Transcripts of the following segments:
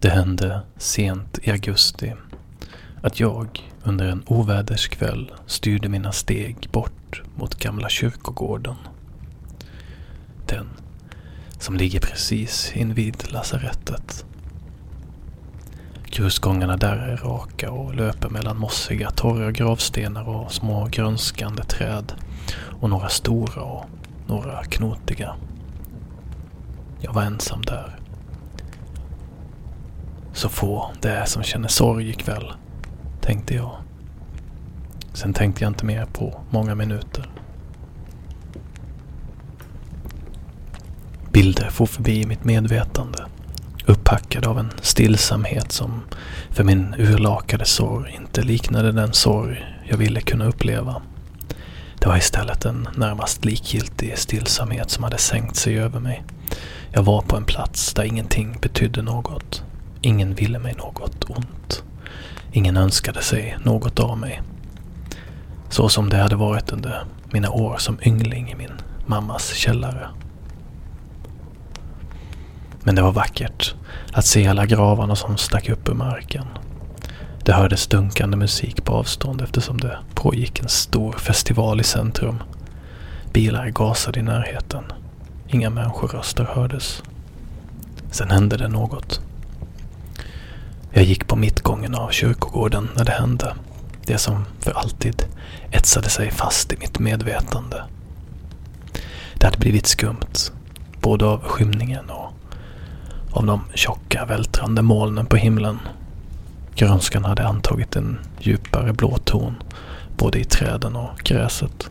Det hände sent i augusti att jag under en oväderskväll styrde mina steg bort mot gamla kyrkogården. Den som ligger precis invid lasarettet. Grusgångarna där är raka och löper mellan mossiga torra gravstenar och små grönskande träd och några stora och några knotiga. Jag var ensam där. Så få det är som känner sorg ikväll, tänkte jag. Sen tänkte jag inte mer på många minuter. Bilder for förbi mitt medvetande. Upphackad av en stillsamhet som för min urlakade sorg inte liknade den sorg jag ville kunna uppleva. Det var istället en närmast likgiltig stillsamhet som hade sänkt sig över mig. Jag var på en plats där ingenting betydde något. Ingen ville mig något ont. Ingen önskade sig något av mig. Så som det hade varit under mina år som yngling i min mammas källare. Men det var vackert att se alla gravarna som stack upp ur marken. Det hördes dunkande musik på avstånd eftersom det pågick en stor festival i centrum. Bilar gasade i närheten. Inga människoröster hördes. Sen hände det något. Jag gick på mittgången av kyrkogården när det hände. Det som för alltid etsade sig fast i mitt medvetande. Det hade blivit skumt. Både av skymningen och av de tjocka vältrande molnen på himlen. Grönskan hade antagit en djupare blå ton både i träden och gräset.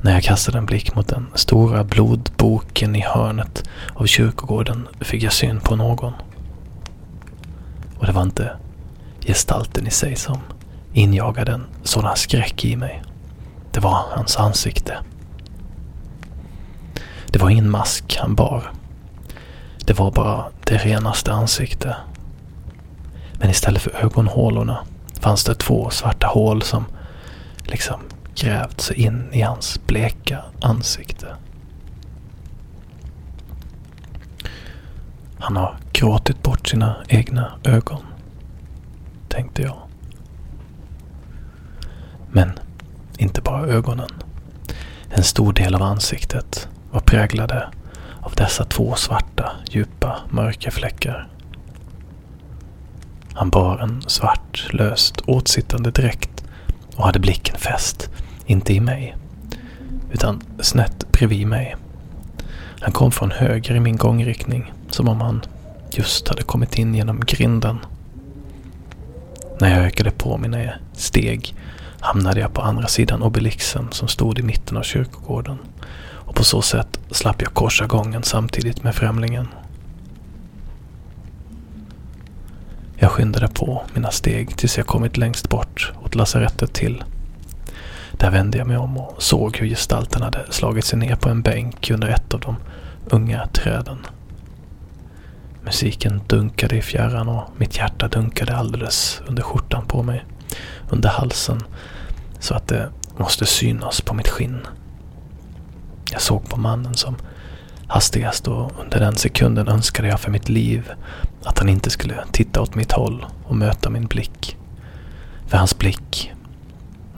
När jag kastade en blick mot den stora blodboken i hörnet av kyrkogården fick jag syn på någon. Och det var inte gestalten i sig som injagade en sådan skräck i mig. Det var hans ansikte. Det var ingen mask han bar. Det var bara det renaste ansikte. Men istället för ögonhålorna fanns det två svarta hål som liksom grävt sig in i hans bleka ansikte. Han har gråtit bort sina egna ögon, tänkte jag. Men inte bara ögonen. En stor del av ansiktet var präglade av dessa två svarta, djupa, mörka fläckar. Han bar en svart, löst åtsittande dräkt och hade blicken fäst, inte i mig, utan snett bredvid mig. Han kom från höger i min gångriktning, som om han just hade kommit in genom grinden. När jag ökade på mina steg hamnade jag på andra sidan obelixen som stod i mitten av kyrkogården och på så sätt slapp jag korsa gången samtidigt med främlingen. Jag skyndade på mina steg tills jag kommit längst bort åt lasarettet till. Där vände jag mig om och såg hur gestalten hade slagit sig ner på en bänk under ett av de unga träden. Musiken dunkade i fjärran och mitt hjärta dunkade alldeles under skjortan på mig. Under halsen. Så att det måste synas på mitt skinn. Jag såg på mannen som hastigast och under den sekunden önskade jag för mitt liv att han inte skulle titta åt mitt håll och möta min blick. För hans blick,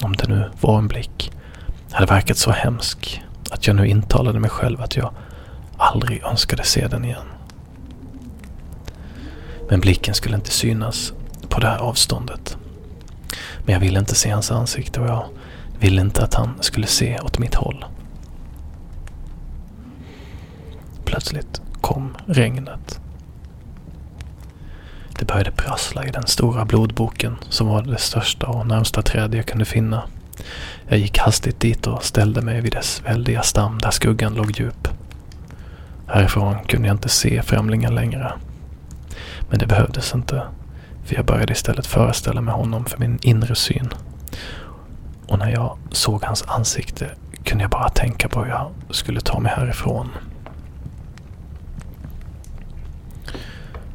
om det nu var en blick, hade verkat så hemsk att jag nu intalade mig själv att jag aldrig önskade se den igen. Men blicken skulle inte synas på det här avståndet. Men jag ville inte se hans ansikte och jag ville inte att han skulle se åt mitt håll. Plötsligt kom regnet. Det började prassla i den stora blodboken som var det största och närmsta träd jag kunde finna. Jag gick hastigt dit och ställde mig vid dess väldiga stam där skuggan låg djup. Härifrån kunde jag inte se främlingen längre. Men det behövdes inte, för jag började istället föreställa mig honom för min inre syn. Och när jag såg hans ansikte kunde jag bara tänka på hur jag skulle ta mig härifrån.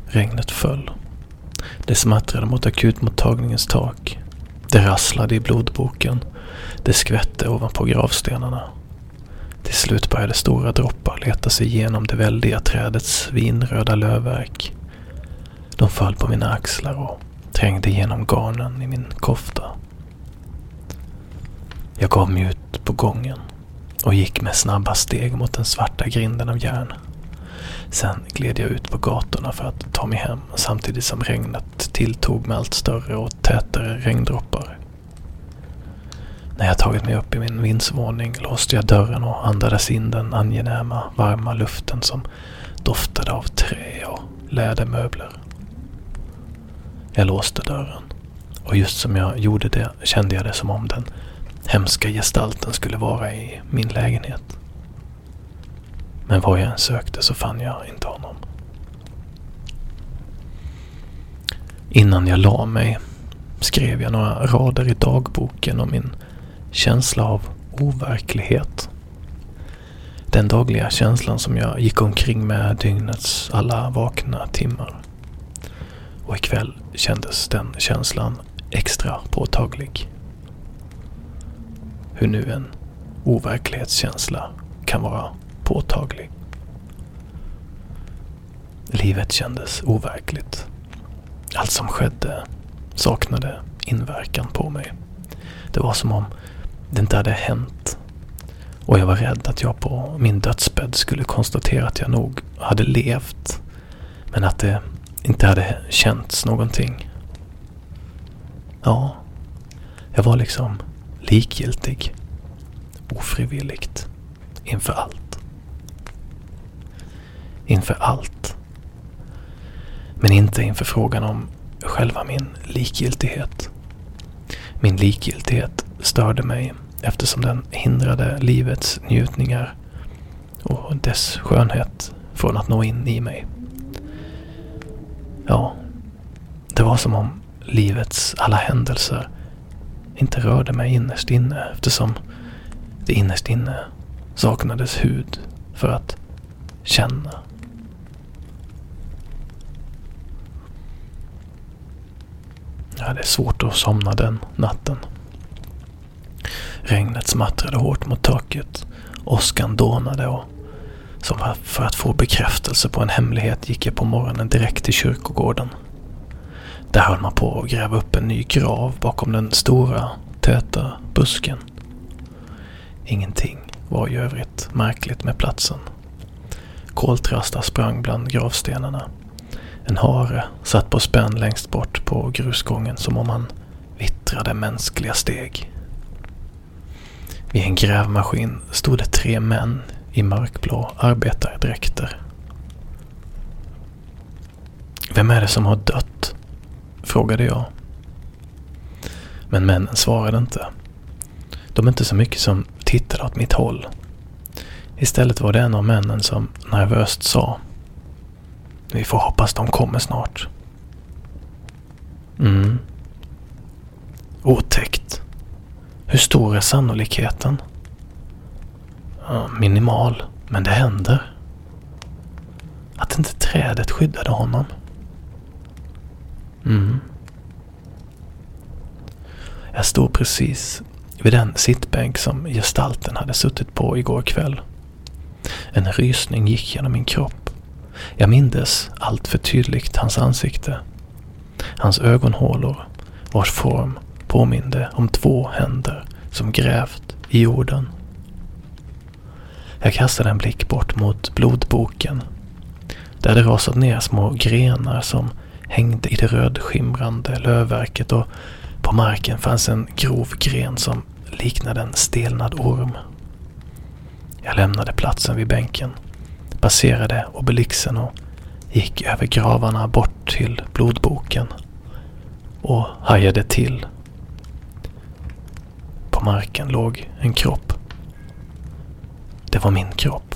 Regnet föll. Det smattrade mot akutmottagningens tak. Det rasslade i blodboken. Det skvätte ovanpå gravstenarna. Till slut började stora droppar leta sig igenom det väldiga trädets vinröda lövverk. De föll på mina axlar och trängde genom garnen i min kofta. Jag gav mig ut på gången och gick med snabba steg mot den svarta grinden av järn. Sen gled jag ut på gatorna för att ta mig hem samtidigt som regnet tilltog med allt större och tätare regndroppar. När jag tagit mig upp i min vindsvåning låste jag dörren och andades in den angenäma, varma luften som doftade av trä och lädermöbler. Jag låste dörren och just som jag gjorde det kände jag det som om den hemska gestalten skulle vara i min lägenhet. Men var jag än sökte så fann jag inte honom. Innan jag la mig skrev jag några rader i dagboken om min känsla av overklighet. Den dagliga känslan som jag gick omkring med dygnets alla vakna timmar. Och ikväll kändes den känslan extra påtaglig. Hur nu en overklighetskänsla kan vara påtaglig. Livet kändes overkligt. Allt som skedde saknade inverkan på mig. Det var som om det inte hade hänt. Och jag var rädd att jag på min dödsbädd skulle konstatera att jag nog hade levt. Men att det inte hade känts någonting. Ja, jag var liksom likgiltig. Ofrivilligt. Inför allt. Inför allt. Men inte inför frågan om själva min likgiltighet. Min likgiltighet störde mig eftersom den hindrade livets njutningar och dess skönhet från att nå in i mig. Ja, det var som om livets alla händelser inte rörde mig innerst inne eftersom det innerst inne saknades hud för att känna. Jag hade svårt att somna den natten. Regnet smattrade hårt mot taket. Åskan dånade och som för att få bekräftelse på en hemlighet gick jag på morgonen direkt till kyrkogården. Där höll man på att gräva upp en ny grav bakom den stora, täta busken. Ingenting var i övrigt märkligt med platsen. Koltrastar sprang bland gravstenarna. En hare satt på spänn längst bort på grusgången som om han vittrade mänskliga steg. Vid en grävmaskin stod det tre män i mörkblå arbetardräkter. Vem är det som har dött? Frågade jag. Men männen svarade inte. De inte så mycket som tittade åt mitt håll. Istället var det en av männen som nervöst sa. Vi får hoppas de kommer snart. Mm. Otäckt. Hur stor är sannolikheten? Ja, minimal, men det händer. Att inte trädet skyddade honom. Mm. Jag stod precis vid den sittbänk som gestalten hade suttit på igår kväll. En rysning gick genom min kropp. Jag mindes allt för tydligt hans ansikte. Hans ögonhålor, vars form påminde om två händer som grävt i jorden. Jag kastade en blick bort mot blodboken. Där det rasat ner små grenar som hängde i det rödskimrande lövverket och på marken fanns en grov gren som liknade en stelnad orm. Jag lämnade platsen vid bänken, passerade obelixen och gick över gravarna bort till blodboken och hajade till. På marken låg en kropp. Det var min kropp.